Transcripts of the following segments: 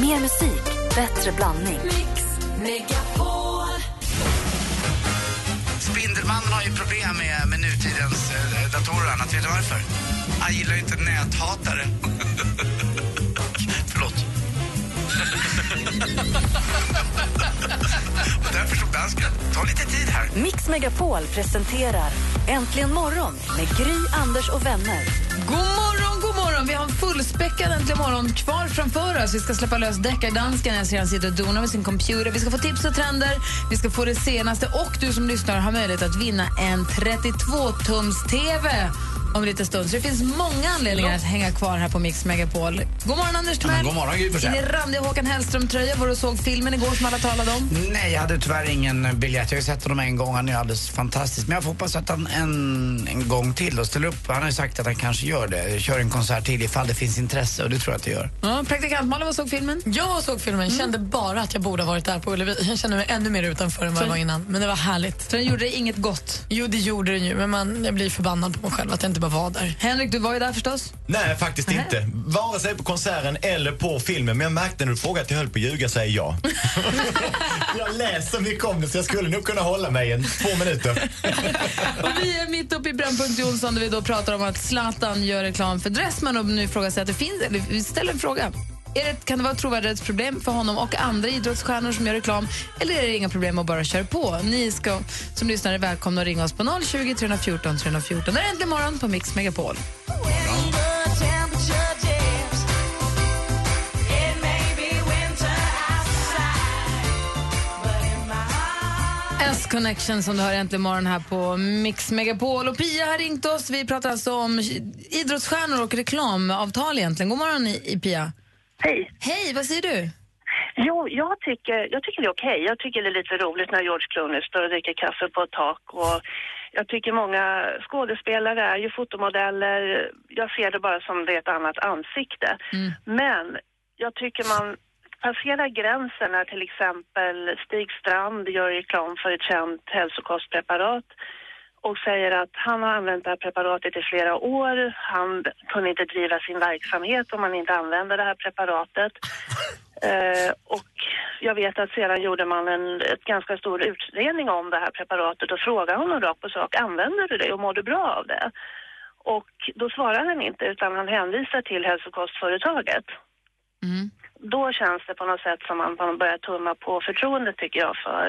Mer musik, bättre blandning. Spindelmannen har ju problem med, med nutidens eh, datorer och annat. Vet du varför? Han gillar ju inte näthatare. Förlåt. och därför så jag ska ta lite tid här. Mix Megapol presenterar Äntligen morgon med Gry, Anders och vänner. God morgon, god morgon! Vi har en fullspäckad Äntligen morgon kvar framför oss. Vi ska släppa lös deckardansken. Jag ser han sitter och donar med sin computer. Vi ska få tips och trender. Vi ska få det senaste. Och du som lyssnar har möjlighet att vinna en 32-tums-TV om en liten stund. Så det finns många anledningar att hänga kvar här på Mix Megapol. God morgon, Anders Timell. god morgon, Gry I Forssell. din randiga Håkan Hellström-tröja var du såg filmen igår som alla talade om. Nej, jag hade tyvärr ingen biljett. Jag har sett honom en gång. Han är alldeles fantastisk. Men jag får hoppas att han en, en gång till och ställer upp. Han har ju sagt att han kanske gör det. Kör en konsert till ifall det finns intresse och det tror jag att det gör. Ja, praktikant Malin, vad såg filmen? Jag såg filmen, kände bara att jag borde ha varit där på Ullevi. Jag kände mig ännu mer utanför än vad jag var innan. Men det var härligt. Så den gjorde inget gott. Jo, det gjorde den ju, men man, jag blir förbannad på mig själv att jag inte bara var där. Henrik, du var ju där förstås. Nej, faktiskt Nähä. inte. Vare sig på konserten eller på filmen. Men jag märkte när du frågade att jag höll på att ljuga, säger ja. jag läste mycket om det så jag skulle nog kunna hålla mig en två minuter. Och vi är mitt uppe i Brännpunkt Jonsson där vi då pratar om att Zlatan gör reklam för Dressman och nu frågar sig att det finns, eller vi ställer en fråga. Är det, kan det vara ett trovärdighetsproblem för honom och andra idrottsstjärnor som gör reklam eller är det inga problem att bara köra på? Ni ska som lyssnare är välkomna att ringa oss på 020 314 314. Det är äntligen morgon på Mix Megapol. S-Connection som du hör äntligen morgon här på Mix Megapol. Och Pia har ringt oss. Vi pratar alltså om idrottsstjärnor och reklamavtal egentligen. God morgon i, i Pia. Hej. Hej, vad säger du? Jo, jag tycker, jag tycker det är okej. Jag tycker det är lite roligt när George Clooney står och dricker kaffe på ett tak. Och jag tycker många skådespelare är ju fotomodeller. Jag ser det bara som det är ett annat ansikte. Men jag tycker man passerar gränsen när till exempel Stig Strand gör reklam för ett känt hälsokostpreparat och säger att han har använt det här preparatet i flera år. Han kunde inte driva sin verksamhet om han inte använde det här preparatet. Eh, och jag vet att sedan gjorde man en ett ganska stor utredning om det här preparatet och frågade honom rakt på sak, använder du det och mår du bra av det? Och då svarar han inte utan han hänvisar till hälsokostföretaget. Då känns det på något sätt som att man börjar tumma på förtroendet tycker jag för,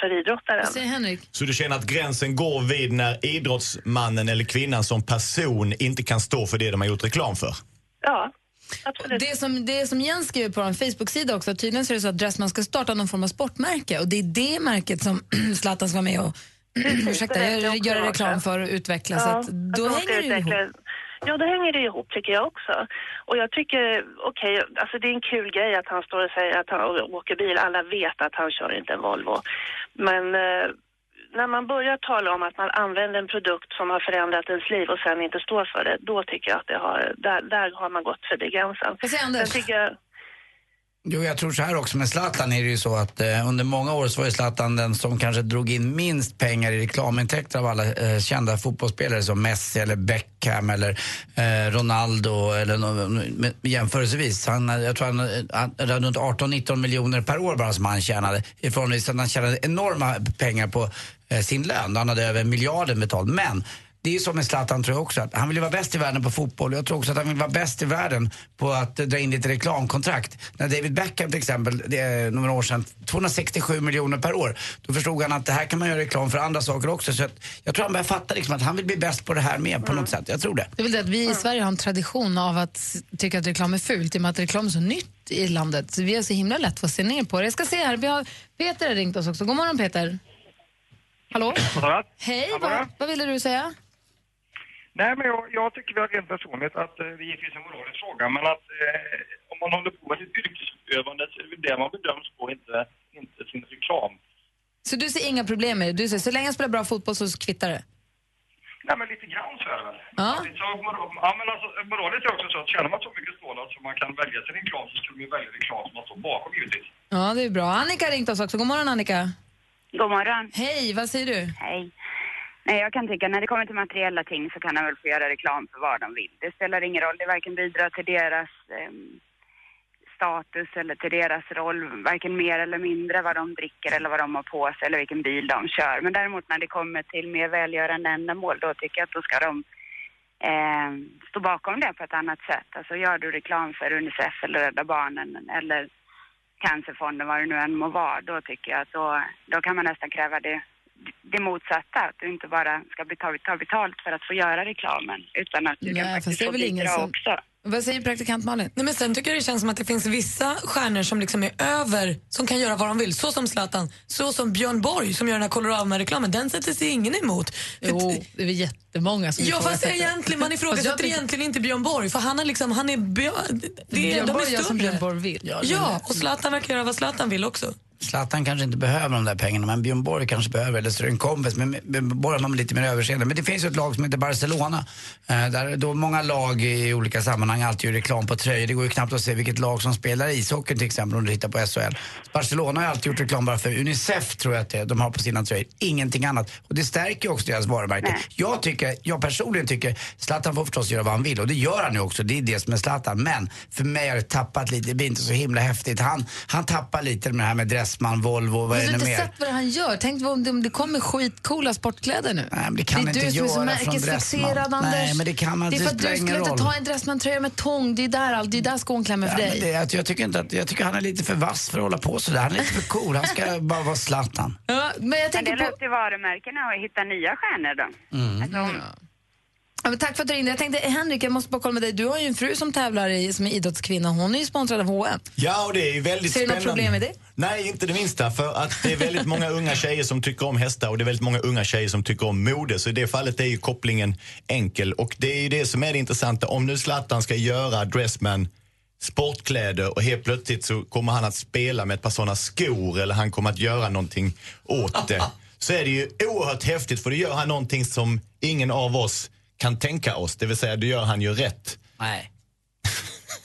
för idrottaren. Säger Henrik? Så du känner att gränsen går vid när idrottsmannen eller kvinnan som person inte kan stå för det de har gjort reklam för? Ja, absolut. Det som, det som Jens skriver på en Facebook-sida också, tydligen så är det så att Dressman ska starta någon form av sportmärke och det är det märket som Zlatan ska vara med och ursäkta, jag göra, reklam för och utveckla. så att då att hänger det ihop. Ja, då hänger det ihop tycker jag också. Och jag tycker, okej, alltså det är en kul grej att han står och säger att han åker bil. Alla vet att han kör inte en Volvo. Men eh, när man börjar tala om att man använder en produkt som har förändrat ens liv och sen inte står för det, då tycker jag att det har, där, där har man gått förbi gränsen. Sen tycker jag, Jo, jag tror så här också. Med Zlatan är det ju så att eh, under många år så var ju Zlatan den som kanske drog in minst pengar i reklamintäkter av alla eh, kända fotbollsspelare som Messi eller Beckham eller eh, Ronaldo eller no, jämförelsevis. Han, eh, jag tror han, eh, han hade runt 18-19 miljoner per år bara som han tjänade. Ifrån att han tjänade enorma pengar på eh, sin lön. Han hade över miljarden betalt. Men det är så med Zlatan tror jag också, att han vill ju vara bäst i världen på fotboll. Jag tror också att han vill vara bäst i världen på att dra in lite reklamkontrakt. När David Beckham till exempel, det är några år sedan, 267 miljoner per år. Då förstod han att det här kan man göra reklam för andra saker också. Så att jag tror han börjar fatta liksom att han vill bli bäst på det här med på något sätt. Jag tror det. Det är väl det att vi i Sverige har en tradition av att tycka att reklam är fult i och med att reklam är så nytt i landet. Så vi har så himla lätt för att se ner på det. Jag ska se här, vi har Peter har ringt oss också. God morgon Peter. Hallå? Hej, vad, vad ville du säga? Nej, men jag, jag tycker väl rent personligt att eh, det givetvis är en moralisk fråga, men att eh, om man håller på med sitt yrkesutövande så är det det man bedöms på, inte, inte sin reklam. Så du ser inga problem med det? Du säger så länge jag spelar bra fotboll så kvittar det? Nej, men lite grann så är det väl. Ja. Så, ja, men alltså, moraliskt är också så att tjänar man så mycket stålar så man kan välja sin reklam så skulle man ju välja reklam som man står bakom givetvis. Ja, det är bra. Annika har ringt oss också. God morgon Annika. God morgon. Hej, vad säger du? Hej. Nej, jag kan tycka när det kommer till materiella ting så kan de väl få göra reklam för vad de vill. Det spelar ingen roll, det varken bidrar till deras eh, status eller till deras roll, varken mer eller mindre vad de dricker eller vad de har på sig eller vilken bil de kör. Men däremot när det kommer till mer välgörande ändamål, då tycker jag att då ska de eh, stå bakom det på ett annat sätt. Alltså gör du reklam för Unicef eller Rädda Barnen eller Cancerfonden, vad det nu än må vara, då tycker jag att då, då kan man nästan kräva det, det motsatta. Att du inte bara ska bli, ta, ta betalt för att få göra reklamen, utan att du Nej, kan faktiskt det är få bidra som- också. Vad säger praktikant Malin? Nej, men sen tycker jag det känns som att det finns vissa stjärnor som liksom är över, som kan göra vad de vill. Så som Zlatan, så som Björn Borg som gör den här Colorama-reklamen. Den sätter sig ingen emot. För Jo, det är jättemånga som Ja, fast ifrågasätter. egentligen, man ifrågasätter egentligen inte Björn Borg för han, har liksom, han är Björn... Det, Björn de är Borg gör som. Björn Borg vill. Ja, och Zlatan verkar göra vad Zlatan vill också. Zlatan kanske inte behöver de där pengarna, men Björn Borg kanske behöver, eller så är det en kompis. Men Borg har man lite mer överseende. Men det finns ju ett lag som heter Barcelona, eh, där då många lag i olika sammanhang alltid gör reklam på tröjor. Det går ju knappt att se vilket lag som spelar ishockey till exempel om du tittar på SHL. Barcelona har alltid gjort reklam bara för Unicef tror jag att det de har på sina tröjor. Ingenting annat. Och det stärker ju också deras varumärke. Jag, tycker, jag personligen tycker, Zlatan får förstås göra vad han vill och det gör han ju också. Det är det som är Zlatan. Men för mig har det tappat lite, det blir inte så himla häftigt. Han, han tappar lite med det här med Dressman, Volvo, vad Har är du det inte mer? sett vad han gör? Tänk vad om det, om det kommer skitcoola sportkläder nu. Nej, men det kan är man du inte som är så märkesfixerad. Anders. Nej, men det kan man Det är inte. för att Det du skulle inte ta en Dressman-tröja med tång. Det är där, allt- det är där skon klämmer för Nej, dig. det, är att jag, tycker inte att, jag tycker han är lite för vass för att hålla på sådär. Han är lite för cool. Han ska bara vara Zlatan. Ja, men jag Men det tänker är på... upp till varumärkena att hitta nya stjärnor då. Alltså, Ja, men tack för att du ringde. Jag tänkte, Henrik, jag måste bara kolla med dig. Du har ju en fru som tävlar i, som är idrottskvinna. Hon är ju sponsrad av H&M. Ja, och det är ju väldigt Ser du något spännande. problem med det? Nej, inte det minsta. För att det är väldigt många unga tjejer som tycker om hästar och det är väldigt många unga tjejer som tycker om mode. Så i det fallet är ju kopplingen enkel. Och det är ju det som är det intressanta. Om nu Zlatan ska göra Dressman sportkläder och helt plötsligt så kommer han att spela med ett par sådana skor eller han kommer att göra någonting åt det. Så är det ju oerhört häftigt för då gör han någonting som ingen av oss kan tänka oss. Det vill säga, då gör han ju rätt. Nej.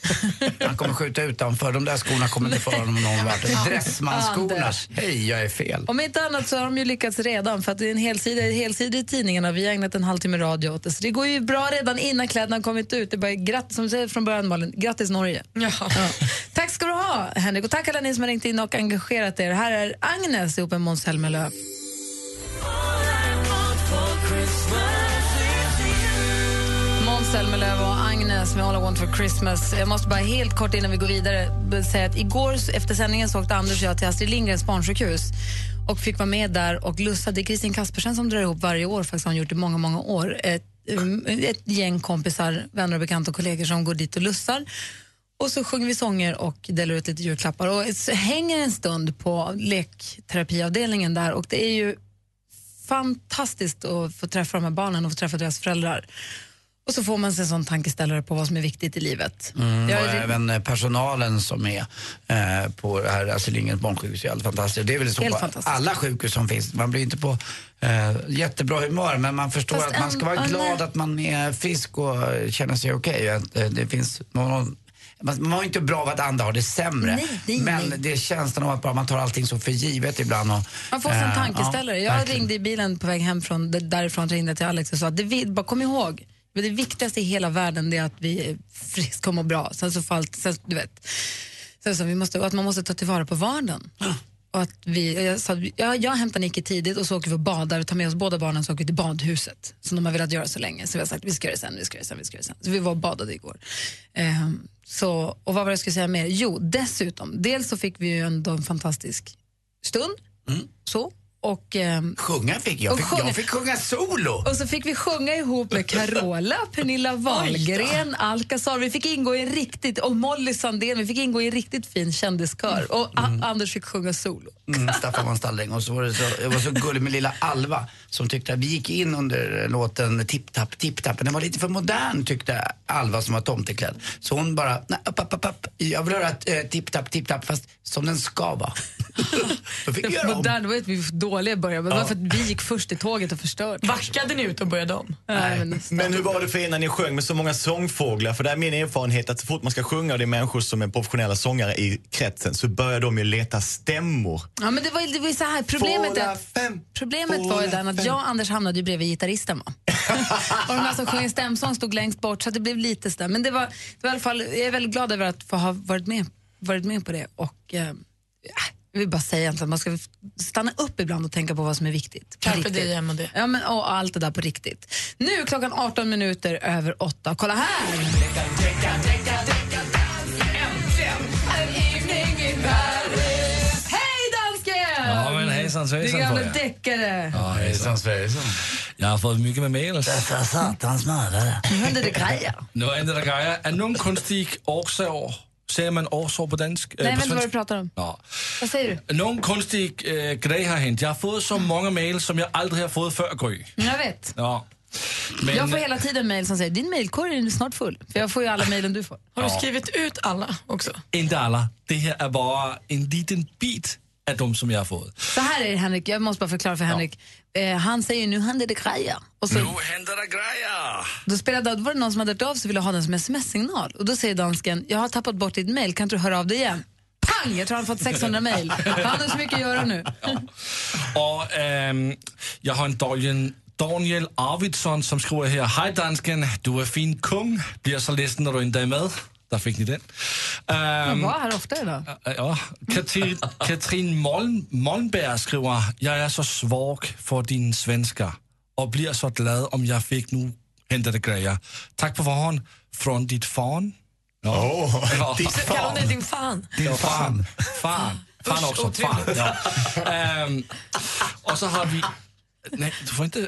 Han kommer skjuta utanför. De där skorna kommer inte föra honom någon vart. Dressmanskorna. Anders. Hej, jag är fel. Om inte annat så har de ju lyckats redan för att det är en helsida, helsida i tidningarna. Vi har ägnat en halvtimme radio åt det. Så det går ju bra redan innan kläderna har kommit ut. Det är bara grattis, som du säger från början Malin, grattis Norge. Ja. Tack ska du ha Henrik och tack alla ni som har ringt in och engagerat er. Här är Agnes ihop med Måns Zelmerlöw. Måns Zelmerlöw och Agnes med All I want for Christmas. Jag måste bara helt kort innan vi går vidare säga att igår efter sändningen så åkte Anders och jag till Astrid Lindgrens barnsjukhus och fick vara med där och lussa. Det är Kristin Kaspersen som drar ihop varje år, faktiskt har hon gjort det många, många år. Ett, um, ett gäng kompisar, vänner och bekanta och kollegor som går dit och lussar. Och så sjunger vi sånger och delar ut lite julklappar och hänger en stund på lekterapiavdelningen där och det är ju fantastiskt att få träffa de här barnen och få träffa deras föräldrar. Och så får man sig en sån tankeställare på vad som är viktigt i livet. Mm, Jag och även eh, personalen som är eh, på det här Astrid Lindgrens barnsjukhus är helt fantastiskt. Det är väl så på alla sjukhus som finns. Man blir inte på eh, jättebra humör men man förstår Fast att man ska en- vara en- glad att man är frisk och känner sig okej. Eh, Det finns någon man har inte bra av att andra har det sämre. Nej, nej, men nej. det är känslan av att bara man tar allting så för givet ibland. Och, Man får sig en eh, tankeställare. ja, jag verkligen. ringde i bilen på väg hem från därifrån ringde till Alex och sa att bara kom ihåg, det viktigaste i hela världen är att vi är friska och mår bra. Sen så får allt, sen, du vet, sen så vi måste, att man måste ta tillvara på vardagen. Och att vi, jag, vi- jag, jag hämtar Nicky tidigt och så åker vi och badar och tar med oss båda barnen så åker vi till badhuset som de har velat göra så länge. Så vi har sagt vi ska göra det sen, vi ska göra det sen, vi ska göra det sen. Så vi var och badade igår. Ehm, så, och vad var det jag skulle säga mer? Jo, dessutom, dels så fick vi ju ändå en fantastisk stund. Så. Och, ehm, Sjunga fick jag. Fick, sjunga. Jag fick sjunga solo. och så fick vi sjunga ihop med Carola, Pernilla Wahlgren, Alcazar. Vi fick ingå i en riktigt, och Molly Sandén, vi fick ingå i en riktigt fin kändiskör. Och A- Anders fick sjunga solo. Mm, Staffan von Stalling. Och så var det så, jag var så gullig med lilla Alva som tyckte att vi gick in under låten Tipp Tapp Tipp Tapp. Den var lite för modern tyckte Alva som var tomteklädd. Så hon bara, nej, upp, upp, upp, upp. jag vill höra eh, Tipp Tapp Tipp Tapp fast som den ska vara. Då fick vi göra om. Modern, det var ju att vi var dåliga i början, men det var för att vi gick först i tåget och förstörde. Backade ni ut och började om? Nej, men. Men hur var det för er när ni sjöng med så många sångfåglar? För det är min erfarenhet att så fort man ska sjunga och det är människor som är professionella sångare i kretsen så börjar de ju leta stämmor. Ja, men det var, det var så här, problemet, är, fem, problemet var ju den att jag och Anders hamnade ju bredvid gitarristen. Va? och de här som sjöng stämsång stod längst bort så att det blev lite stäm. Men det var, det var i alla fall, jag är väldigt glad över att få ha varit med varit med på det och eh, jag vill bara säga egentligen att man ska stanna upp ibland och tänka på vad som är viktigt. På Carpe diem och det. Ja, men, och allt det där på riktigt. Nu är klockan 18 minuter över 8. Kolla här! Hejsan Din svejsan gamla på er. deckare. Ja, hejsan svejsan. Jag har fått mycket med mails. Dessa satans mördare. Nu händer det grejer. Nu händer det grejer. Är någon konstig årsår? Säger man årsår på dansk? Nej, jag på inte vad du pratar om. Ja. Vad säger du? Någon konstig äh, grej har hänt. Jag har fått så många mail som jag aldrig har fått förr, Gry. Jag vet. Ja. Men, Jag får hela tiden mejl som säger din mejlkorg är snart full. För jag får ju alla mejlen du får. Har du Ja. skrivit ut alla också? Inte alla. Det här är bara en liten bit av de som jag har fått. Så här är det Henrik, jag måste bara förklara för Henrik. Eh, han säger nu händer det grejer. Och så, Nu händer det grejer! då, spelade, då var det någon som hade hört av sig och ville ha den som sms-signal. Och då säger dansken, jag har tappat bort ditt mejl, kan inte du höra av dig igen? Pang! Jag tror han har fått 600 mejl. Han har så mycket att göra nu. Och ehm, jag har en Daniel, Daniel Arvidsson som skriver här. Hej dansken, du är fin kung. Blir så ledsen när du inte är med. Där fick ni den. Han Ehm, var här ofta idag. Ja, Katrin, Katrin Moln, Molnberg skriver, jag är så svag för din svenska och blir så glad om jag fick nu hända det grejer. Tack på förhand från ditt fan. Ja. Åh, Ja. ditt Kallar hon fan. dig din fan? Ja, fan. Fan. Fan Usch, också. Fan. Ja. Ehm, och så har vi... Nej, du får inte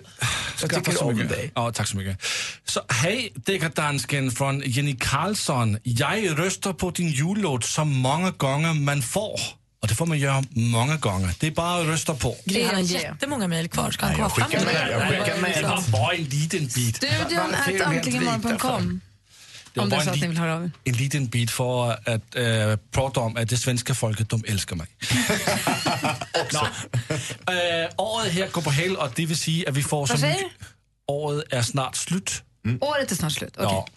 skratta tycker så om mycket. dig. Ja, tack så mycket. Så hej, deckardansken från Jenny Karlsson. Jag röstar på din jullåt så många gånger man får. Och det får man göra många gånger. Det är bara att rösta på. Han har jättemånga mejl kvar. Ska han komma fram med, det? jag skickar med. Det var bara en liten bit. Studion är antligenmorgon.com. Det Om det är så en, att ni vill höra av en liten bit för att äh, prata om att det svenska folket, de älskar mig. Nå, äh, året här går på hel och det vill säga att vi får... Vad som- säger? Året är snart slut. Året är snart slut. Okej. Ja.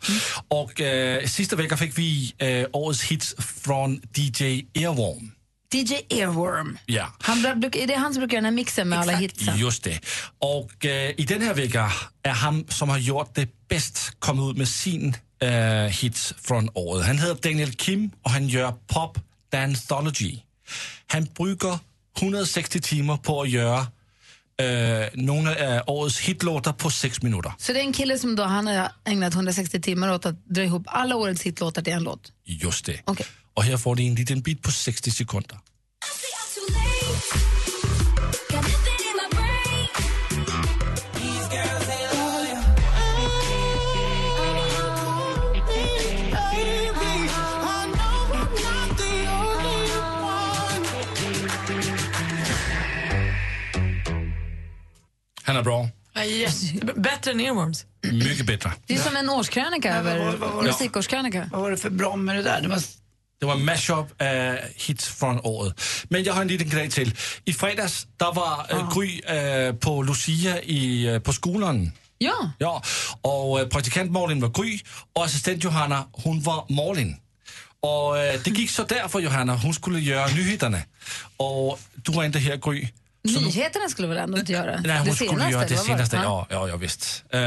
Och äh, sista veckan fick vi äh, årets hits från DJ Earworm. DJ Earworm. Ja. Han, är det han som brukar göra den här mixen med alla hitsen? Just det. Och äh, i den här veckan är han som har gjort det bäst kommit ut med sin äh, hits från året. Han heter Daniel Kim och han gör pop danceology. Han brukar 160 timmar på att göra äh, några av årets hitlåtar på sex minuter. Så det är en kille som då, han har ägnat 160 timmar åt att dra ihop alla årets hitlåtar till en låt? Just det. Okej. Och här får ni en liten bit på 60 sekunder. Han är bra. Ja, yes. Bättre än earworms. Mycket bättre. Det är som en årskrönika över vad- vad var det? musikårskrönika. Vad var det för bra med det där? Det var... Det var en mashup av hits från året. Men jag har en liten grej till. I fredags där var äh, Gry äh, på Lucia i, äh, på skolan. Ja, Ja, och äh, praktikant Malin var Gry och assistent Johanna, hon var Malin. Och äh, det gick så där för Johanna, hon skulle göra nyheterna. Och du var inte här Gry. Så nyheterna skulle väl ändå inte göra Nej, hon det skulle senaste? göra det senaste. Ja. Ja, ja, visst. Uh,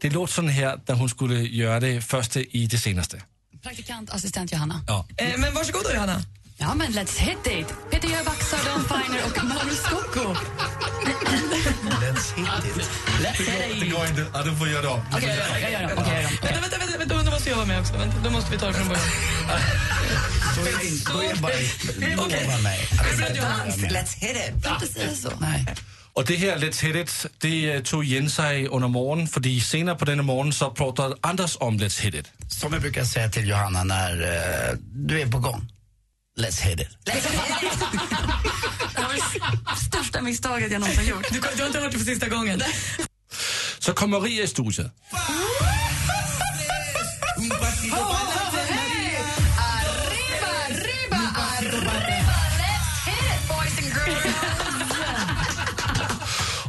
det låter sån här där hon skulle göra det första i det senaste. Praktikant, assistent Johanna. Ja. Eh, men varsågod då, Johanna. Ja, men let's hit it! Peter Jöback, Sören Feiner och Magnus Skocko. Let's hit it. Let's hit Det it! går inte. Ja, du får göra det om. Okej, jag gör det. Vänta, vänta, vänta, vänta, då måste jag vara med också. Vänta, då måste vi ta det från början. Då är det bara... Lova mig. Let's hit it! Får inte säga så. Nej. Och det här Let's Hit It, det øh, tog igen sig under morgonen, för senare på denna morgon så pratade Anders om Let's Hit It. Som jag brukar säga till Johanna när eh, du är på gång. Let's hit it. Det var det största misstaget jag någonsin gjort. Du, du har inte hört det för sista gången. Så kom Maria i studion.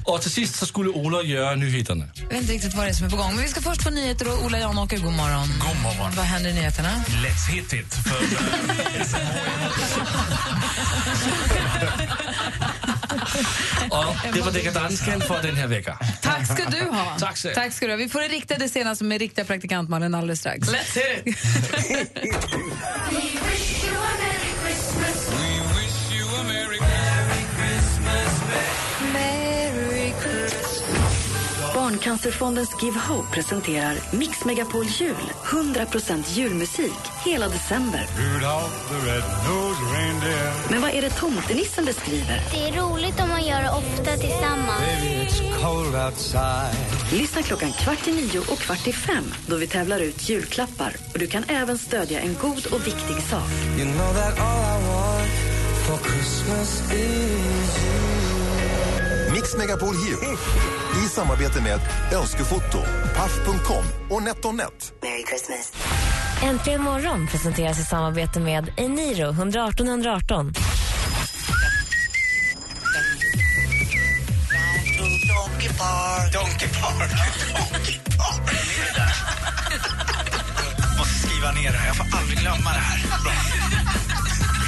Och till sist så skulle Ola göra nyheterna. Jag vet inte riktigt vad det är som är på gång. Men vi ska först få nyheter och Ola Janåker, god morgon. God morgon. Vad händer i nyheterna? Let's hit it. För, och det var dekadansken för den här veckan. Tack ska du ha. Tack så. Tack ska du ha. Vi får det riktade senaste med riktiga praktikant Malin alldeles strax. Let's hit it! Barncancerfondens Give Hope presenterar Mix Megapol Jul. 100% julmusik hela december. Men vad är det tomtenissen beskriver? Det är roligt om man gör det ofta tillsammans. Lyssna klockan kvart i nio och kvart i fem då vi tävlar ut julklappar. Och du kan även stödja en god och viktig sak. Mix Megapol Hue i samarbete med Önskefoto, Paff.com och NetOnNet. Merry Christmas. Äntligen morgon presenteras i samarbete med Eniro 118 118. Donkey Park. Donkey Park. Donkey Park. Där? Måste skriva ner det här. Jag får aldrig glömma det här.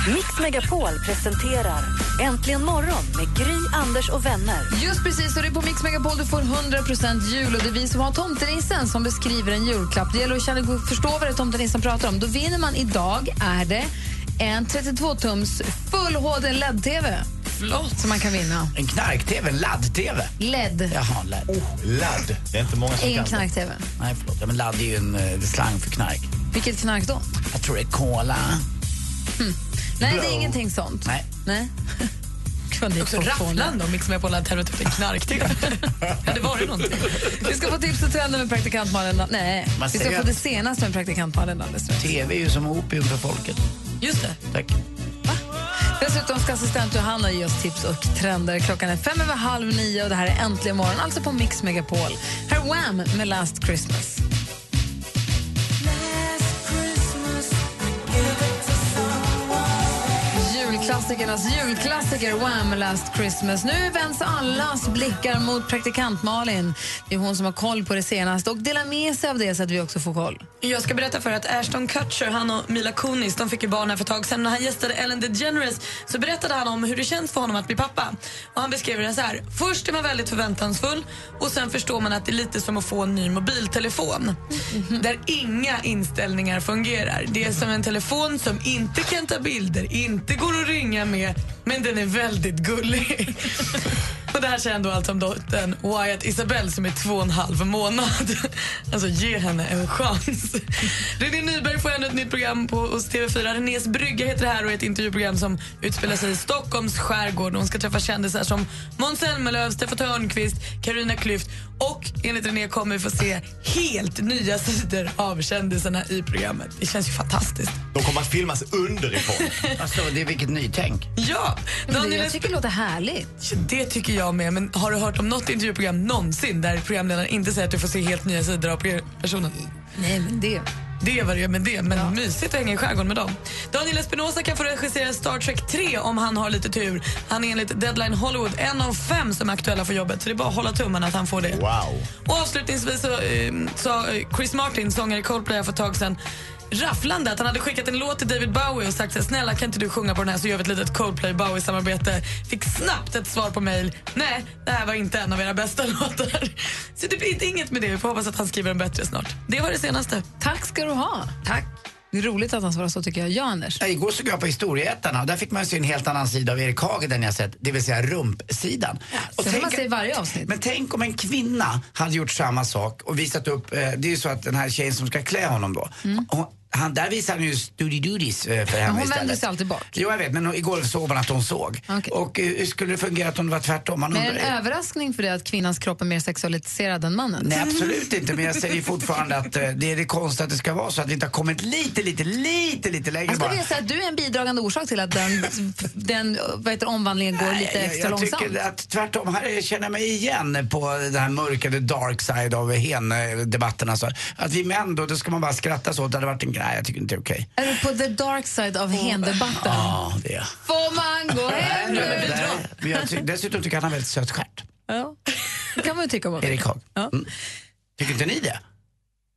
Mix Megapol presenterar Äntligen morgon med Gry, Anders och vänner. Just precis, och det är på Mix Megapol du får 100% jul och det är vi som har tomtenissen som beskriver en julklapp. Det gäller att känna, förstå vad det är tomtenissen pratar om. Då vinner man idag är det en 32-tums full HD LED-TV. Flott. Som man kan vinna. En knark-tv, en ladd-tv. LED. Jaha, ladd. Ladd. Det är inte många som Ingen kan knark-TV. Nej, förlåt. Ja, men ladd är ju en eh, slang för knark. Vilket knark då? Jag tror det är cola. Nej, det Blow. är ingenting sånt. Nej. Nej. Kunde Också rafflande om Mix Megapol hade tävlat ut en knark-tv. hade varit någonting. Vi ska få tips och trender med praktikant Malin. Nej, Man vi ska få det senaste med praktikant Malin alldeles. TV är ju som opium för folket. Just det. Tack. Dessutom ska assistent Johanna ge oss tips och trender. Klockan är fem över halv nio och det här är Äntligen morgon, alltså på Mix Megapol. Här är Wham med Last Christmas. Julklassikernas julklassiker Wham! Last Christmas. Nu vänds allas blickar mot praktikant Malin. Det är hon som har koll på det senaste och delar med sig av det så att vi också får koll. Jag ska berätta för att Ashton Kutcher han och Mila Kunis de fick ju barn här för ett tag sedan. När han gästade Ellen DeGeneres så berättade han om hur det känns för honom att bli pappa. Och Han beskrev det så här. Först är man väldigt förväntansfull och sen förstår man att det är lite som att få en ny mobiltelefon. Där inga inställningar fungerar. Det är som en telefon som inte kan ta bilder, inte går att ringa med, men den är väldigt gullig. Och det här säger han då alltså om dottern Wyatt Isabelle som är två och en halv månad. Alltså ge henne en chans. René Nyberg får ännu ett nytt program på, hos TV4. Renés brygga heter det här och är ett intervjuprogram som utspelar sig i Stockholms skärgård. Hon ska träffa kändisar som Måns Zelmerlöw, Steffan Törnqvist, Carina Klüft och enligt René kommer vi få se helt nya sidor av kändisarna i programmet. Det känns ju fantastiskt. De kommer att filmas underifrån. Alltså, det är vilket nytänk. Ja, Men det, Daniel jag tycker det låter härligt. Det tycker jag med. Men har du hört om något intervjuprogram någonsin där programledaren inte säger att du får se helt nya sidor av personen? Nej, men det... Det var det med det, men mysigt att hänga i skärgården med dem. Daniel Espinosa kan få regissera Star Trek 3 om han har lite tur. Han är enligt Deadline Hollywood en av fem som är aktuella för jobbet, så det är bara att hålla tummarna att han får det. Wow. Och avslutningsvis så eh, sa Chris Martin, sångare i Coldplay för ett tag sedan, rafflande att han hade skickat en låt till David Bowie och sagt så här, snälla kan inte du sjunga på den här så gör vi ett litet Coldplay-Bowie-samarbete. Fick snabbt ett svar på mail. Nej, det här var inte en av era bästa låtar. Så det blir inget med det. Vi får hoppas att han skriver en bättre snart. Det var det senaste. Tack ska du ha. Tack. Det är roligt att han svarar så tycker jag. Ja, Anders? Ja, igår såg jag på Historieätarna och där fick man se en helt annan sida av Erik Hager än jag sett, det vill säga rumpsidan. Och Så får man se varje avsnitt. Men tänk om en kvinna hade gjort samma sak och visat upp, eh, det är ju så att den här tjejen som ska klä honom då, hon, han, där visar han ju Studi Dudis eh, för henne hon istället. vänder sig alltid bort. Jo jag vet, men igår såg man att hon såg. Okej. Och eh, hur skulle det fungera om det var tvärtom? Man Men är det en överraskning för dig att kvinnans kropp är mer sexualiserad än mannens? Nej, absolut inte. Men jag säger fortfarande att eh, det är det konstiga att det ska vara så att vi inte har kommit lite, lite, lite, lite längre Jag bara. vilja säga att du är en bidragande orsak till att den, den vad heter, omvandlingen går lite jag, extra jag långsamt. tycker att tvärtom, här känner jag mig igen på den här mörkade dark side av hen-debatten. Alltså. Att vi män då, då ska man bara skratta så. Det hade varit en grej. Jag tycker inte det är okej. Är du på the dark side av hen-debatten? Ja, det är Får man gå hem nu? Nej, men jag ty- Dessutom tycker jag han har väldigt söt stjärt. Ja. Det kan man ju tycka om. Erik Haag. Ja. Mm. Tycker inte ni det?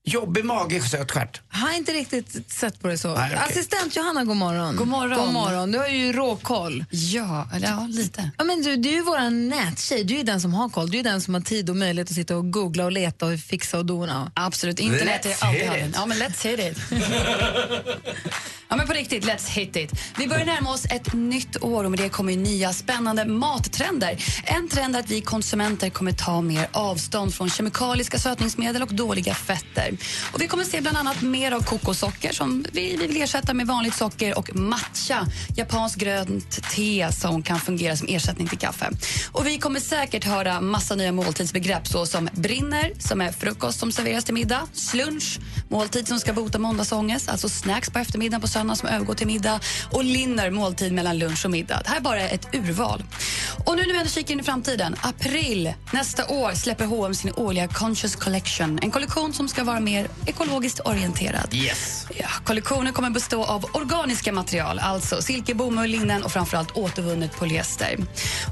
Jobbig mage, söt stjärt. Jag har inte riktigt sett på det så. Nej, okej. Assistent Johanna, god morgon. God morgon. God morgon. Du har ju råkoll. Ja, eller ja, lite. Ja, men du, du är ju vår nättjej. Du är den som har koll. Du är den som har tid och möjlighet att sitta och googla och leta och fixa och dona. Absolut, internet är Let's alltid här. it. Ja, men let's hear it. Ja, men på riktigt, let's hit it. Vi börjar närma oss ett nytt år och med det kommer nya spännande mattrender. En trend är att vi konsumenter kommer ta mer avstånd från kemikaliska sötningsmedel och dåliga fetter. Och vi kommer se bland annat mer av kokossocker som vi, vi vill ersätta med vanligt socker och matcha, japanskt grönt te som kan fungera som ersättning till kaffe. Och vi kommer säkert höra massa nya måltidsbegrepp såsom brinner, som är frukost som serveras till middag, slunch, måltid som ska bota måndagsångest, alltså snacks på eftermiddagen på söndag som övergår till middag och linner, måltid mellan lunch och middag. Det här är bara ett urval. Och nu när vi ändå kikar in i framtiden, april nästa år släpper H&M sin årliga Conscious Collection. En kollektion som ska vara mer ekologiskt orienterad. Yes. Ja, kollektionen kommer bestå av organiska material, alltså silke, bomull, linnen och framförallt återvunnet polyester.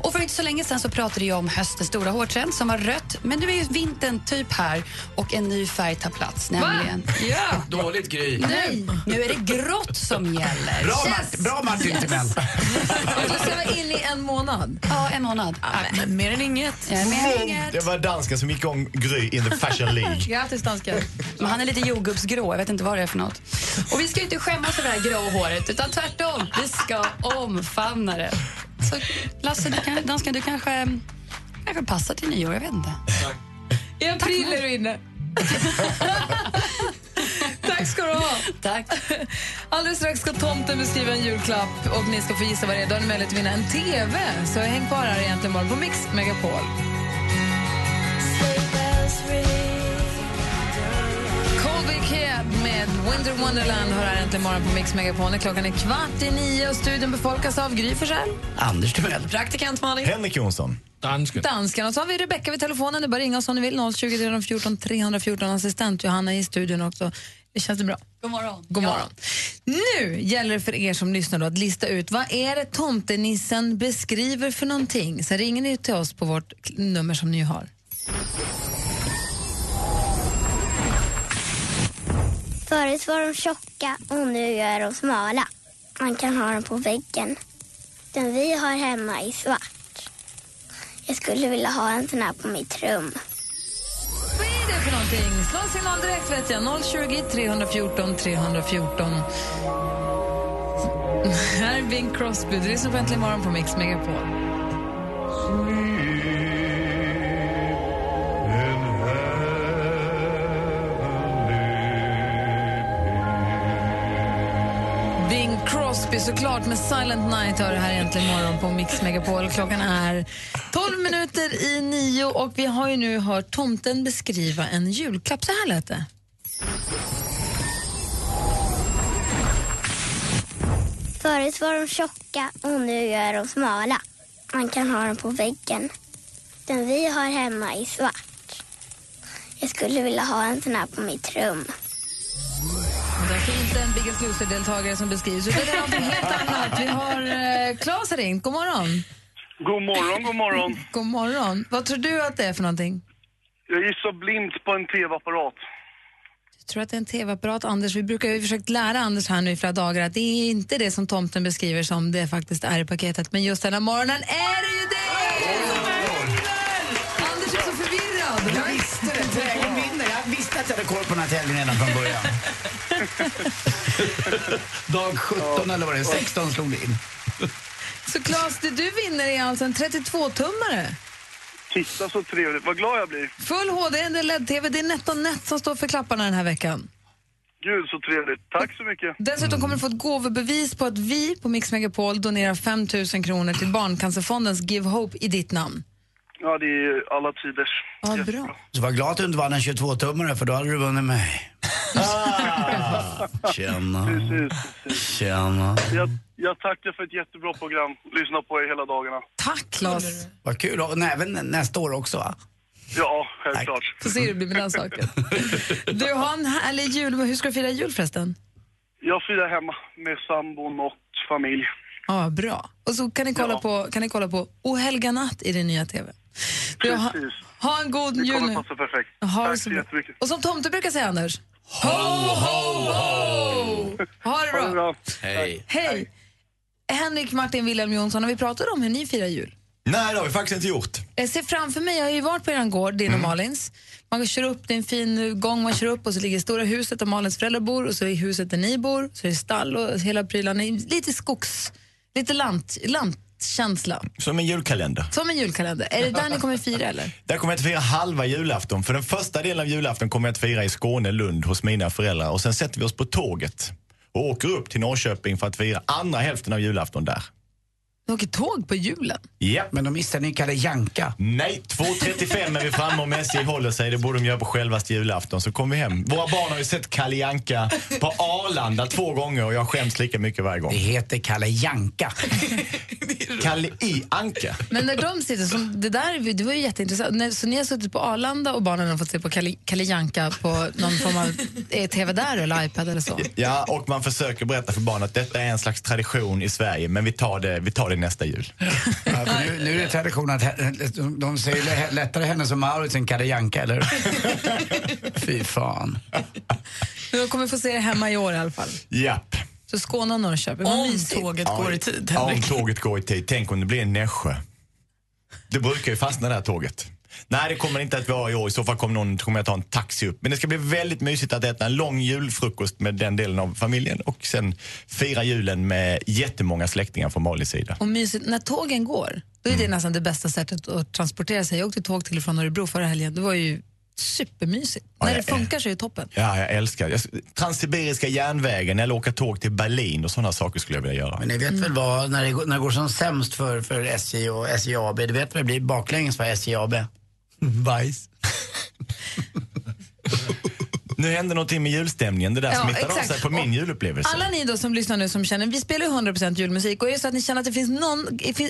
Och för inte så länge sedan så pratade jag om höstens stora hårtrend som var rött, men nu är vintern typ här och en ny färg tar plats, nämligen... Ja. Dåligt Gry. Nej, nu är det grått som gäller. Bra, Mart- bra Martin Timell. Du ska vara inne i en månad. Ja, en månad. men mer än inget. Ja, mer än inget. Det var dansken som gick igång Gry in the fashion League. Grattis dansken. Men han är lite jordgubbsgrå, jag vet inte vad det är för något. Och vi ska ju inte skämmas över det här grå håret, utan tvärtom. Vi ska omfamna det. Så Lasse, du kan, dansken, du kanske, kanske passar till nyår, jag vet inte. I april är du inne. Tack ska du ha. Tack. Alldeles strax ska tomten beskriva en julklapp och ni ska få gissa vad det är. Då har ni möjlighet att vinna en TV. Så häng kvar här egentligen bara på Mix Megapol. Ked med Winter Wonderland har här äntligen morgon på Mix Megapol. När Klockan är kvart i nio och studion befolkas av Gry Forssell. Anders Timell. Praktikant Malin. Henrik Jonsson. Dansken. Dansken. Och så har vi Rebecka vid telefonen. Du bara ringa oss om ni vill. 020 314 314. Assistent Johanna i studion också. Det känns det bra? God morgon. God morgon. Nu gäller det för er som lyssnar då att lista ut vad är det tomtenissen beskriver för någonting. Sen ringer ni till oss på vårt nummer som ni har. Förut var de tjocka och nu är de smala. Man kan ha dem på väggen. Den vi har hemma är svart. Jag skulle vilja ha en sån här på mitt rum. Vad är det för någonting? Slå en signal direkt vet jag. 020 314 314. Här är Bing Crosby. Du lyssnar på Äntligen morgon på Mix Megapol. Bing Crosby såklart med Silent Night hör det här egentligen morgon på Mix Megapol. Klockan är 12 minuter i nio och vi har ju nu hört tomten beskriva en julklapp. Så här lät det. Förut var de tjocka och nu är de smala. Man kan ha dem på väggen. Den vi har hemma är svart. Jag skulle vilja ha en sån här på mitt rum. Det är alltså inte en Biggest Loser-deltagare som beskrivs, utan det är helt annat. Vi har eh, Claes ringt. God morgon. God morgon, god morgon. God morgon. Vad tror du att det är för någonting? Jag gissar blint på en tv-apparat. Jag tror att det är en tv-apparat, Anders. Vi brukar ju försökt lära Anders här nu i flera dagar att det är inte det som tomten beskriver som det faktiskt är i paketet. Men just den här morgonen är det ju det! Anders är så förvirrad. Jag visste det. Trädgården vinner. Jag visste att jag hade koll på den här tävlingen redan från början. Dag 17 eller vad det är, 16 slog det in. Så Claes, det du vinner är alltså en 32-tummare. Titta så trevligt, vad glad jag blir. Full HD, LED-TV. Det är NetOnNet som står för klapparna den här veckan. Gud så trevligt, tack så mycket. Dessutom kommer du få ett gåvobevis på att vi på Mix Megapol donerar 5 000 kronor till Barncancerfondens Give Hope i ditt namn. Ja, det är alla tiders. Ja, bra. Så var glad att du inte vann en 22-tummare för då hade du vunnit mig. Tjena. Precis. Tjena. Jag, jag tackar för ett jättebra program. Lyssnar på er hela dagarna. Tack Claes. Vad kul. Och även nästa år också va? Ja, självklart. Får se hur det blir med den saken. Du har en härlig jul. Hur ska du fira jul förresten? Jag firar hemma med sambon och familj. Ja, bra. Och så kan ni kolla, Ja. på, kan ni kolla på O helga natt i din nya TV. Du, ha, Precis. ha en god Det jul kommer nu. passa perfekt. Ha det Tack så jättemycket. Och som tomte brukar säga, Anders. Ho, ho, ho! Ha det bra. Hej. Hej! Henrik Martin Wilhelm Jonsson, har vi pratat om hur ni firar jul? Nej, det har vi faktiskt inte gjort. Jag ser framför mig, jag har ju varit på er gård, din och Malins. Man kör upp, det är en fin gång man kör upp och så ligger stora huset där Malins föräldrar bor och så är huset där ni bor, så är det stall och hela prylarna. Lite skogs, lite lant, lantkänsla. Som en julkalender. Som en julkalender. Är det där ni kommer fira eller? Där kommer jag att fira halva julafton. För den första delen av julafton kommer jag att fira i Skåne, Lund, hos mina föräldrar. Och sen sätter vi oss på tåget och åker upp till Norrköping för att fira andra hälften av julafton där. Ni åker tåg på julen? Ja. Men då missar ni Kalle Janka. Nej, 2.35 är vi framme om SJ håller sig. Det borde de göra på självaste julafton. Så kommer vi hem. Våra barn har ju sett Kalle Janka på Arlanda två gånger och jag skäms lika mycket varje gång. Det heter Kalle Janka. Kalle i Anka. Men när de sitter, som, det där det var ju jätteintressant. När, så ni har suttit på Arlanda och barnen har fått se på Kalle, Kalle Janka på någon form av TV där eller iPad eller så? Ja, och man försöker berätta för barn att detta är en slags tradition i Sverige, men vi tar det, vi tar det nästa jul. Ja, för nu, nu är det tradition att he- de- säger lä- lättare henne som Maurits än Kalle Janka, eller Fy fan. De kommer få se det hemma i år i alla fall. Japp. Så Skåne och Norrköping, Om mysigt. tåget går i tid, Ja, om Henrik. tåget går i tid. Tänk om det blir en Nässjö. Det brukar ju fastna det här tåget. Nej, det kommer inte att vara i år. I så fall kommer, någon, kommer jag ta en taxi upp. Men det ska bli väldigt mysigt att äta en lång julfrukost med den delen av familjen och sen fira julen med jättemånga släktingar från Malis sida. Och mysigt, när tågen går, då är Mm. det nästan det bästa sättet att transportera sig. Jag åkte tåg till och från Örebro förra helgen. Det var ju supermysigt. Ja, när det funkar så är det toppen. Ja, jag älskar jag, Transsibiriska järnvägen eller åka tåg till Berlin och sådana saker skulle jag vilja göra. Men ni vet väl vad, när det, går, när det går som sämst för, för SJ och SJ AB, du vet vad det blir baklänges för SJ AB? Bajs. Nu hände någonting med julstämningen. Det där Ja, smittade av exakt. sig på min julupplevelse. Alla ni då som lyssnar nu som känner, vi spelar ju 100% julmusik och är det så att ni känner att det finns någon,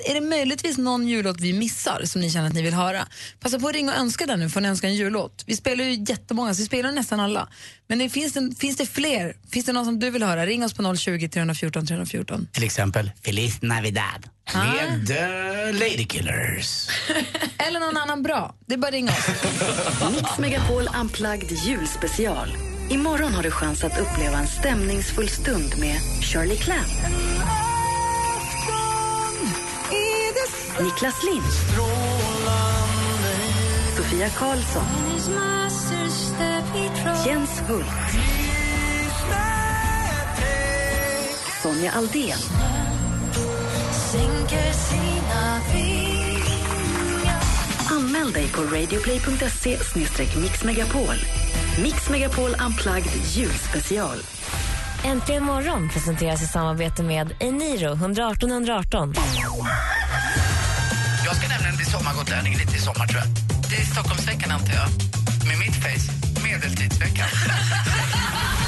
är det möjligtvis någon jullåt vi missar som ni känner att ni vill höra? Passa på att ringa och önska den nu, får ni önska en jullåt. Vi spelar ju jättemånga, så vi spelar nästan alla. Men det, finns, det, finns det fler? Finns det någon som du vill höra? Ring oss på 020 314 314. Till exempel Feliz Navidad med uh, Ladykillers. Eller någon annan bra. Det är bara att ringa oss. Mix Megapol Unplugged julspecial. Imorgon har du chans att uppleva en stämningsfull stund med Shirley Clamp. Niklas Lind. Sofia Karlsson. Jens Hult. Sonja Aldén. Anmäl dig på radioplay.se mixmegapol. Mix Megapol Unplugged julspecial. Äntligen morgon presenteras i samarbete med Eniro 118 118. Jag ska nämligen bli sommargotlänning lite i sommar tror jag. Det är Stockholmsveckan antar jag. Med mitt face, medeltidsveckan.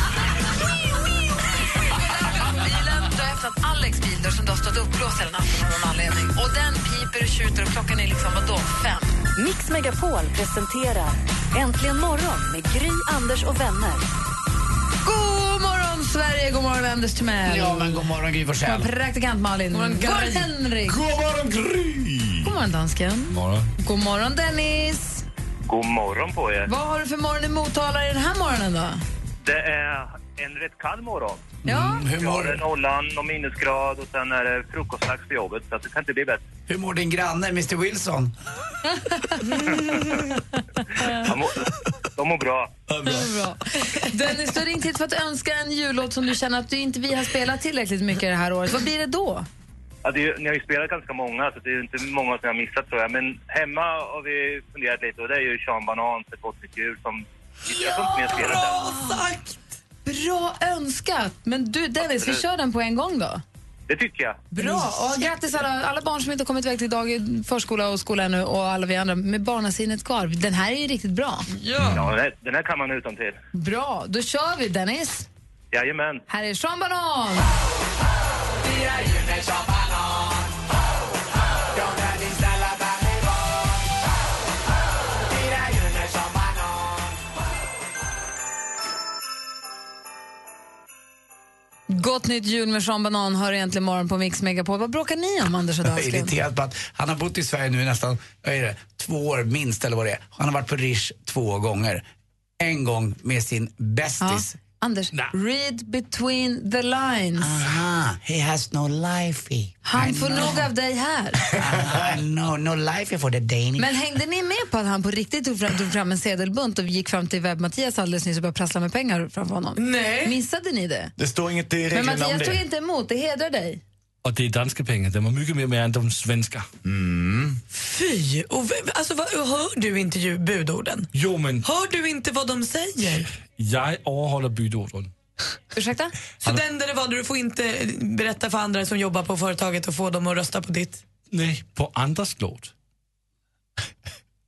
Öppnat Alex bil där som du har stått uppblåst hela natten av någon anledning. Och den piper och tjuter och klockan är liksom vadå, fem? Mix Megapol presenterar Äntligen morgon med Gry, Anders och vänner. God morgon Sverige, god morgon Anders Timell. Ja, men god morgon Gry God Forssell. morgon praktikant Malin. God morgon Henrik. God morgon Gry! God morgon dansken. Morgon. God morgon Dennis. God morgon på er. Vad har du för morgon i Motala den här morgonen då? Det är en rätt kall morgon. Ja. Hur Vi har mår, en nollan och minusgrad och sen är det frukostdags på jobbet så att det kan inte bli bättre. hur mår din granne Mr Wilson? De mår, de mår bra. Bra. Dennis, du har ringt hit för att önska en jullåt som du känner att du inte vi har spelat tillräckligt mycket det här året. Vad blir det då? Ja, det är, ju- ni har ju spelat ganska många så det är ju inte många som jag har missat tror jag. Men hemma har vi funderat lite och det är ju Sean Banan, Ett gott nytt jul som... jag inte ni har spelat den. Bra önskat! Men du Dennis, vi kör den på en gång då. Det tycker jag. Bra! Och grattis alla, alla barn som inte har kommit iväg till dag, förskola och skola ännu och alla vi andra med barnasinnet kvar. Den här är ju riktigt bra. Ja, den, här, den här kan man utan till. Bra, då kör vi Dennis. Jajamän. Här är Sean Banan. Gott nytt jul med Sean Banan hör egentligen morgon på Mix Megapol. Vad bråkar ni om, Anders och Jag är dansken? irriterad på att han har bott i Sverige nu nästan det, två år minst eller vad det är. Han har varit på Rish två gånger. En gång med sin bästis Anders, read between the lines. Aha, he has no life. Han får nog av dig här. no, no life for the Danish. Men hängde ni med på att han på riktigt tog fram, tog fram en sedelbunt och gick fram till webb-Mattias alldeles nyss och började prassla med pengar framför honom? Nej. Missade ni det? Det står inget i Men reglerna om Mattias tog det. inte emot, det hedrar dig. Och det är danska pengar, de var mycket mer med än de svenska. Fy! Och, alltså, vad, hör du inte budorden? Jo, men Hör du inte vad de säger? Jag överhåller budorden. Ursäkta? Så den där det var, du får inte berätta för andra som jobbar på företaget och få dem att rösta på ditt? Nej, på andras låt.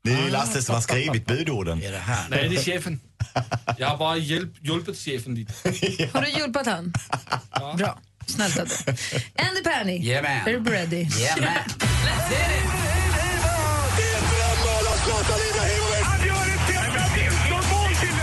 Det är ju Lasse som har skrivit budorden. Är det här? Nej, det är chefen. Jag har bara hjälp, hjälpt chefen lite. Har du hjälpt han? Bra. Snällt av dig. Andy Penny, Jajamän. är du ready? Jajamän.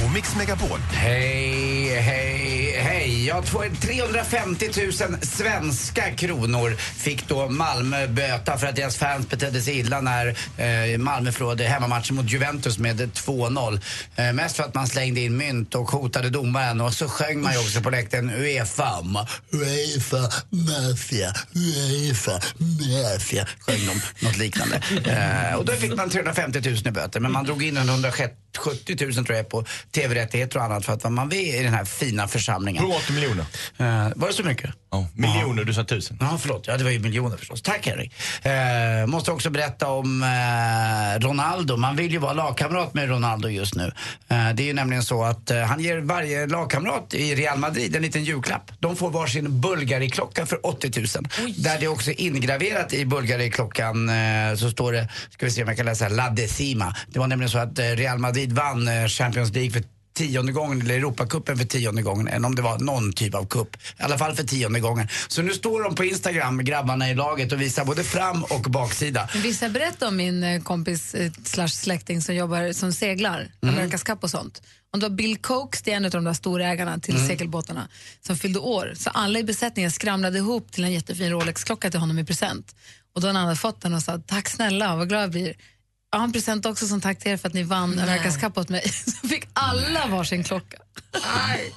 på Mix Megapol. Hej, hej, hej. Ja, 350 000 svenska kronor fick då Malmö böta för att deras fans betedde sig illa när eh, Malmö förlorade hemmamatchen mot Juventus med 2-0. Eh, mest för att man slängde in mynt och hotade domaren och så sjöng man ju också på läktaren Uefa, Uefa, Mafia, Uefa, Mafia. Sjöng de något liknande. Eh, och då fick man 350 000 i böter men man drog in en 170 000 tror jag på tv-rättigheter och annat för att vara man med i den här fina församlingen. 180 miljoner. Eh, var det så mycket? Ja, miljoner, du sa tusen. Ja, förlåt. Ja, det var ju miljoner förstås. Tack Henrik. Eh, måste också berätta om eh, Ronaldo. Man vill ju vara lagkamrat med Ronaldo just nu. Det är ju nämligen så att han ger varje lagkamrat i Real Madrid en liten julklapp. De får varsin Bulgari-klocka för 80 000. Där det också är ingraverat i Bulgari-klockan så står det, ska vi se om jag kan läsa, La Decima. Det var nämligen så att Real Madrid vann eh, Champions League för tionde gången, eller Europacupen för tionde gången, än om det var någon typ av kupp. I alla fall för tionde gången. Så nu står de på Instagram, grabbarna i laget, och visar både fram och baksida. Vissa berätta om min eh, kompis eh, slash släkting som jobbar som seglar, Mm. Amerikas Cup och sånt. Och det var Bill Cokes, det är en av de där storägarna till Mm. segelbåtarna, som fyllde år. Så alla i besättningen skramlade ihop till en jättefin Rolex-klocka till honom i present. Och då när han hade fått den och sa tack snälla, vad glad jag blir. Jag har en present också som tack till er för att ni vann Amerikas Cup åt mig. Så fick alla varsin klocka.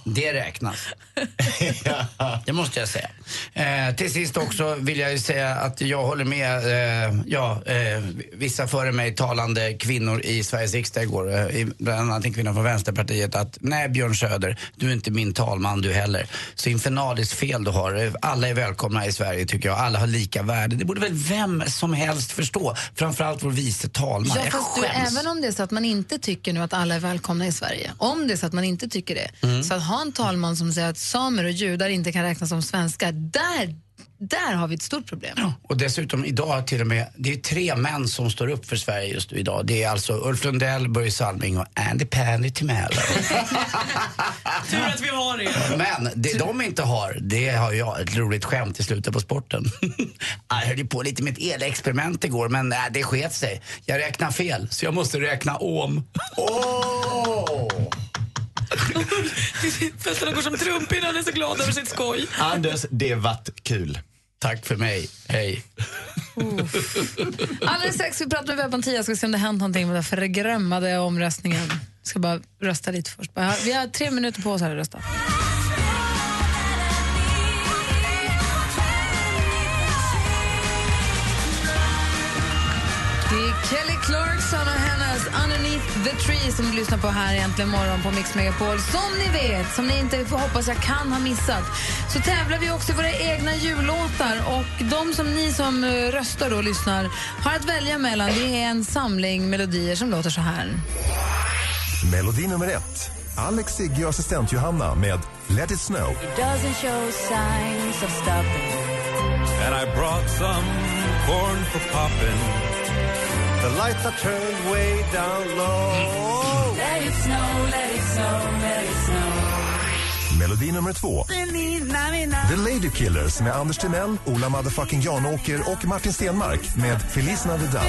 Det räknas. Det måste jag säga. Eh, till sist också vill jag ju säga att jag håller med eh, ja, eh, vissa före mig talande kvinnor i Sveriges riksdag igår, eh, bland annat en kvinna från Vänsterpartiet, att nej Björn Söder, du är inte min talman du heller. Så infernaliskt fel du har. Eh, Alla är välkomna i Sverige tycker jag. Alla har lika värde. Det borde väl vem som helst förstå. Framförallt vår vice talman. Ja, jag fast du, även om det är så att man inte tycker nu att alla är välkomna i Sverige, om det är så att man inte tycker det, Mm. så att ha en talman som säger att samer och judar inte kan räknas som svenskar, där, där har vi ett stort problem. Och dessutom idag till och med, det är tre män som står upp för Sverige just nu idag. Det är alltså Ulf Lundell, Börje Salming och Andy Pandy Timell. Tur att vi har er. Men det de inte har, det har jag ett roligt skämt i slutet på sporten. jag höll ju på lite med ett elexperiment igår men nej, det sket sig. Jag räknar fel så jag måste räkna om. Åh! Festerna går som trumpin, han är så glad över sitt skoj. Anders, det vart kul. Tack för mig. Hej. Alldeles strax ska vi prata med Webb-Mattias, ska se om det hänt någonting med den förgrämmade omröstningen. Jag ska bara rösta lite först. Vi har tre minuter på oss här att rösta. Det är Kelly Clarkson the Tree som du lyssnar på här egentligen morgon på Mix Megapol. Som ni vet, som ni inte får hoppas jag kan ha missat, så tävlar vi också i våra egna jullåtar. Och de som ni som eh, röstar och lyssnar har att välja mellan, det är en samling melodier som låter så här. Melodi nummer ett. Alex, Sigge och assistent Johanna med Let it snow. doesn't show signs of stopping. And I brought some corn for popping. The lights are turned way down low. Let it snow, let it snow, let it snow. Melodi nummer två. The Lady Killers med Anders Timell, Ola motherfucking Janåker och Martin Stenmark med Feliz Navidad.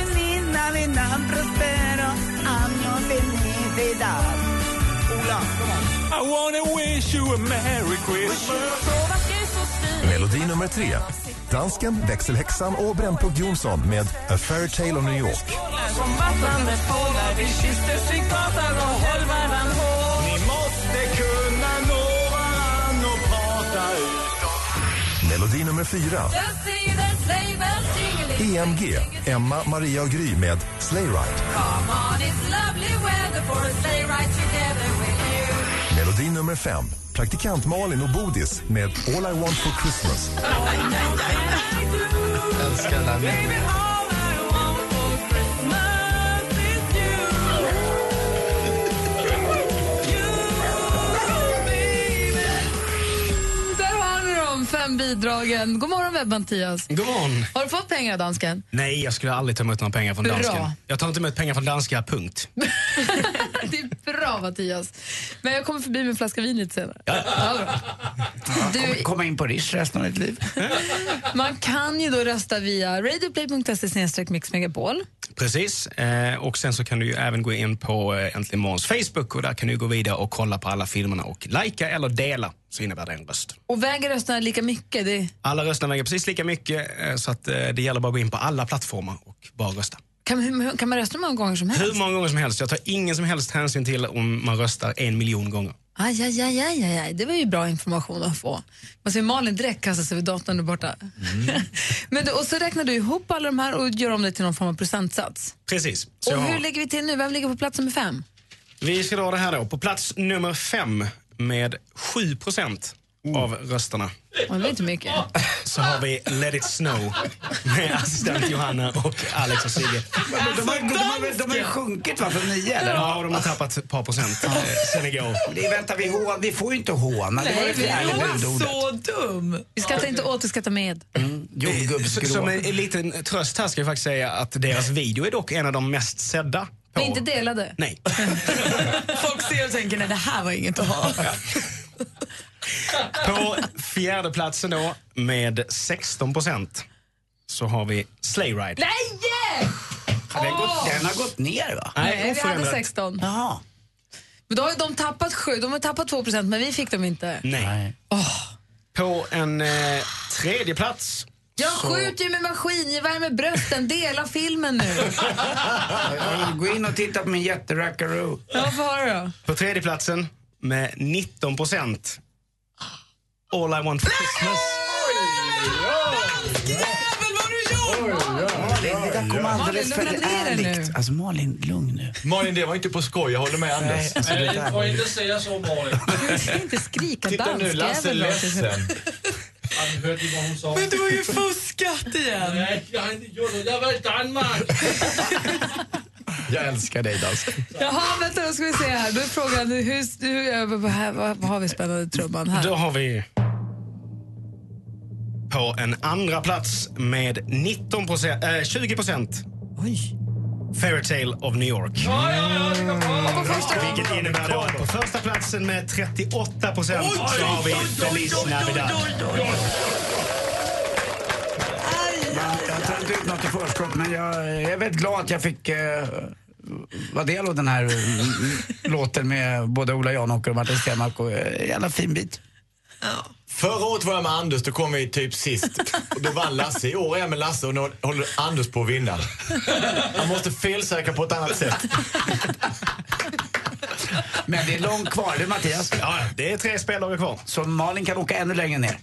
I wanna wish you a merry Christmas. Melodi nummer tre. Dansken, växelhäxan och Brännpunkt Jonsson med A Fair Tale of New York. Melodi nummer fyra. EMG, Emma, Maria och Gry med Sleigh ride Melodi nummer fem. Praktikant Malin och Bodis med All I want for Christmas. Älskar den här. Där har ni dem, fem bidragen. God morgon, webb-Mattias. God morgon. Har du fått pengar, dansken? Nej, jag skulle aldrig ta emot några pengar från Bra. dansken. Jag tar inte emot pengar från danska, punkt. Bra, Mattias. Men jag kommer förbi med en flaska vin lite senare. Ja, bra. Du... Kommer komma in på Rish resten av ditt liv. Man kan ju då rösta via radioplay.se mixmegapol. Precis. Eh, och sen så kan du ju även gå in på eh, Äntligen Morgons Facebook och där kan du gå vidare och kolla på alla filmerna och likea eller dela så innebär det en röst. Och väger rösterna lika mycket? Det... Alla rösterna väger precis lika mycket eh, så att eh, det gäller bara att gå in på alla plattformar och bara rösta. Kan, hur, kan man rösta hur många gånger som helst? Hur många gånger som helst. Jag tar ingen som helst hänsyn till om man röstar en miljon gånger. Aj, aj, aj, aj, aj. Det var ju bra information att få. Man ser Malin direkt kasta sig vid datorn där borta. Men du, och så räknar du ihop alla de här och gör om det till någon form av procentsats. Precis. Så och hur lägger vi till nu? Vem ligger på plats nummer fem? Vi ska dra det här då. På plats nummer fem med 7 procent av rösterna Oh, det var inte mycket. så har vi Let it snow med assistent Johanna och Alex och Sigge. De har, de, har, de har ju sjunkit va, från nio eller? Ja, de har tappat ett par procent eh, sen igår. Det, vänta, vi, hån, vi får ju inte håna. Det var Nej, det vi fjärde så dum. Vi skrattar inte åt, vi skrattar med. Så- Som en, en liten tröst här ska jag faktiskt säga att deras video är dock en av de mest sedda. På. Men inte delade. Nej. Folk ser och tänker nej det här var inget att ha. På fjärde platsen då med 16 procent så har vi Sleigh Ride. Nej! Den, har gått, den har gått ner va? Nej, vi hade oförändrat. 16. Jaha. Men då har ju de tappat sju, de har tappat 2 procent, men vi fick dem inte. Nej. På en eh, tredje plats Jag så- skjuter ju med maskingevär med brösten, dela filmen nu. Gå in och titta på min jätterackaroo. Ja, höra då. På tredje platsen med 19 procent. All I want for Christmas. Malin, det där kom alldeles för ärligt. nu. Alltså Malin, lugn nu. Malin, det var inte på skoj. Jag håller med Anders. Nej, alltså, det där- får inte säga så, Malin. Du ska inte skrika Titta nu, Lasse är ledsen. Han hörde vad hon sa. Men du har ju fuskat igen. Nej, jag har inte gjort det. Jag var i Danmark. Jag älskar dig Dans. Jaha, vänta då ska vi se här. Då är frågan, hur, hur, vad, vad, har vi spännande trumman här? Då har vi på en andra plats med 19 procent, äh, 20 procent. Oj. Fairytale of New York. Vilket innebär då att på första platsen med 38 procent så har vi Feliz Navidad. Jag inte ut något i förskott, men jag, jag är väldigt glad att jag fick eh, vara del av den här mm, låten med både Ola Janåker och Martin Stenmarck. Och, eh, jävla fin bit. Förra året var jag med Anders, då kom vi typ sist. Och då vann Lasse. I år är jag med Lasse och nu håller Anders på att vinna. Han måste felsäkra på ett annat sätt. Men det är långt kvar, det Mattias. Ja, det är tre spelare kvar. Så Malin kan åka ännu längre ner.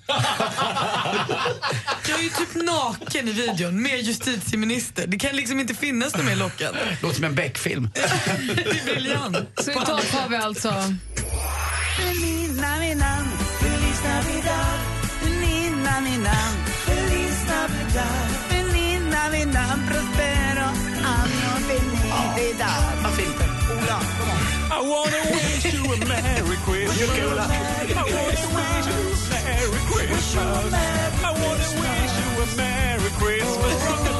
Jag är ju typ naken i videon med justitieminister. Det kan liksom inte finnas något mer lockande. Låter som en Beck-film. Det är briljant. Så i topp har vi alltså... Varför inte? Ola, kom on. I wanna wish you a Merry Christmas. I wanna wish you a Merry Christmas. I wanna wish you a Merry Christmas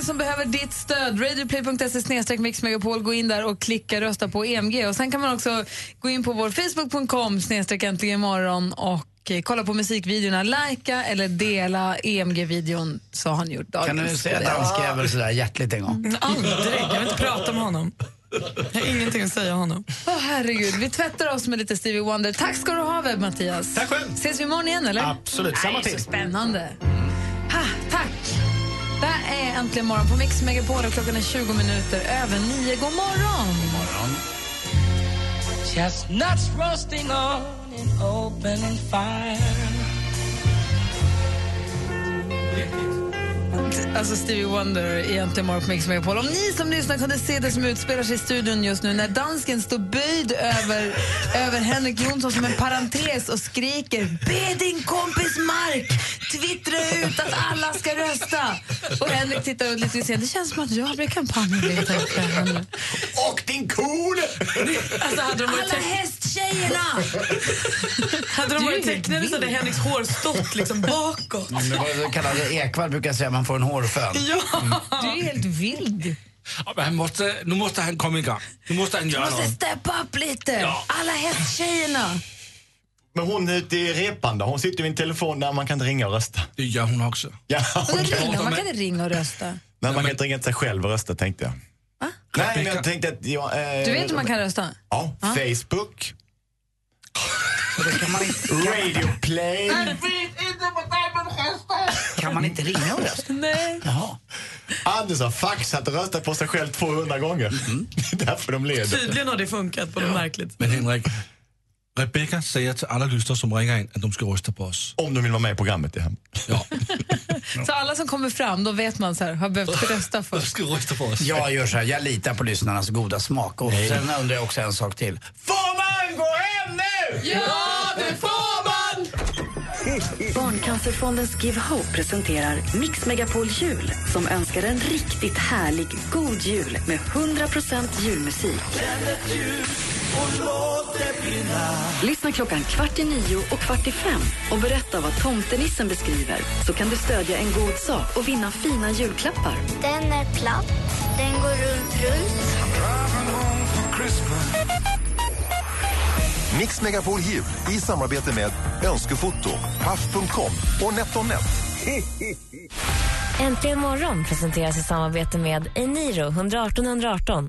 bidragen som behöver ditt stöd. Radioplay.se mixmegapol. Gå in där och klicka rösta på EMG. Och Sen kan man också gå in på vår facebook.com snedstreck äntligen och eh, kolla på musikvideorna. Lajka eller dela EMG-videon så har ni gjort dagens Kan du säga danskjävel sådär hjärtligt en gång? Aldrig. Jag vill inte prata med honom. Jag har ingenting att säga honom. Åh, herregud, vi tvättar oss med lite Stevie Wonder. Tack ska du ha, Webb Mattias. Tack själv. Ses vi imorgon igen, eller? Absolut, samma tid. Så spännande. Ha, tack. Det här är Äntligen morgon på Mix Megapol och klockan är 20 minuter över nio. God morgon! Chestnuts roasting on Open fire. Alltså Stevie Wonder egentligen morgon på Mix Megapol. Om ni som lyssnar kunde se det som utspelar sig i studion just nu när dansken står böjd över, över Henrik Jonsson som en parentes och skriker Be din kompis Mark twittra ut att alla ska rösta. Och Henrik tittar ut lite och säger det känns som att jag blir kampanjledare. Och din cool! Alltså, hade de varit Alla teck- hästtjejerna! hade de Du varit tecknade så hade. Henriks hår stått liksom bakåt. Det var så kallade Ekvall brukar säga, man får en hårfön. Ja. Du är helt vild. Ja, Han måste, nu måste han komma igång. Nu måste han Du göra måste något. steppa upp lite. Alla hästtjejerna. Men hon ute i repan då? Hon sitter vid en telefon där man kan inte ringa och rösta. Det gör hon också. Ja, då okej. ringer, man kan inte ringa och rösta. Nej, man kan inte ringa till sig själv och rösta tänkte jag. Nej, men jag tänkte att... Jag, eh, Du vet hur man kan rösta? Ja, Facebook. Radio Play. Kan man inte ringa och rösta? Nej. Jaha. Anders har faxat och röstat på sig själv 200 gånger. Det är därför de leder. Tydligen har det funkat på något märkligt Men Henrik, Rebecca säger till alla lyssnare som ringer in att de ska rösta på oss. Om de vill vara med i programmet, ja. Ja, Så alla som kommer fram, då vet man så här, har behövt rösta de först. ska rösta på oss. Jag gör så här, jag litar på lyssnarnas goda smak. Och sen undrar jag också en sak till. Får man gå hem? Ja, det får man! Barncancerfondens Give Hope presenterar Mix Megapol Jul som önskar en riktigt härlig god jul med 100% julmusik. Lyssna klockan kvart i nio och kvart i fem och berätta vad tomtenissen beskriver så kan du stödja en god sak och vinna fina julklappar. Den är platt, den går runt, runt. Mix Megapol Hiv i samarbete med Önskefoto, Paff.com och NetOnNet. Äntligen morgon presenteras i samarbete med Eniro 118 118.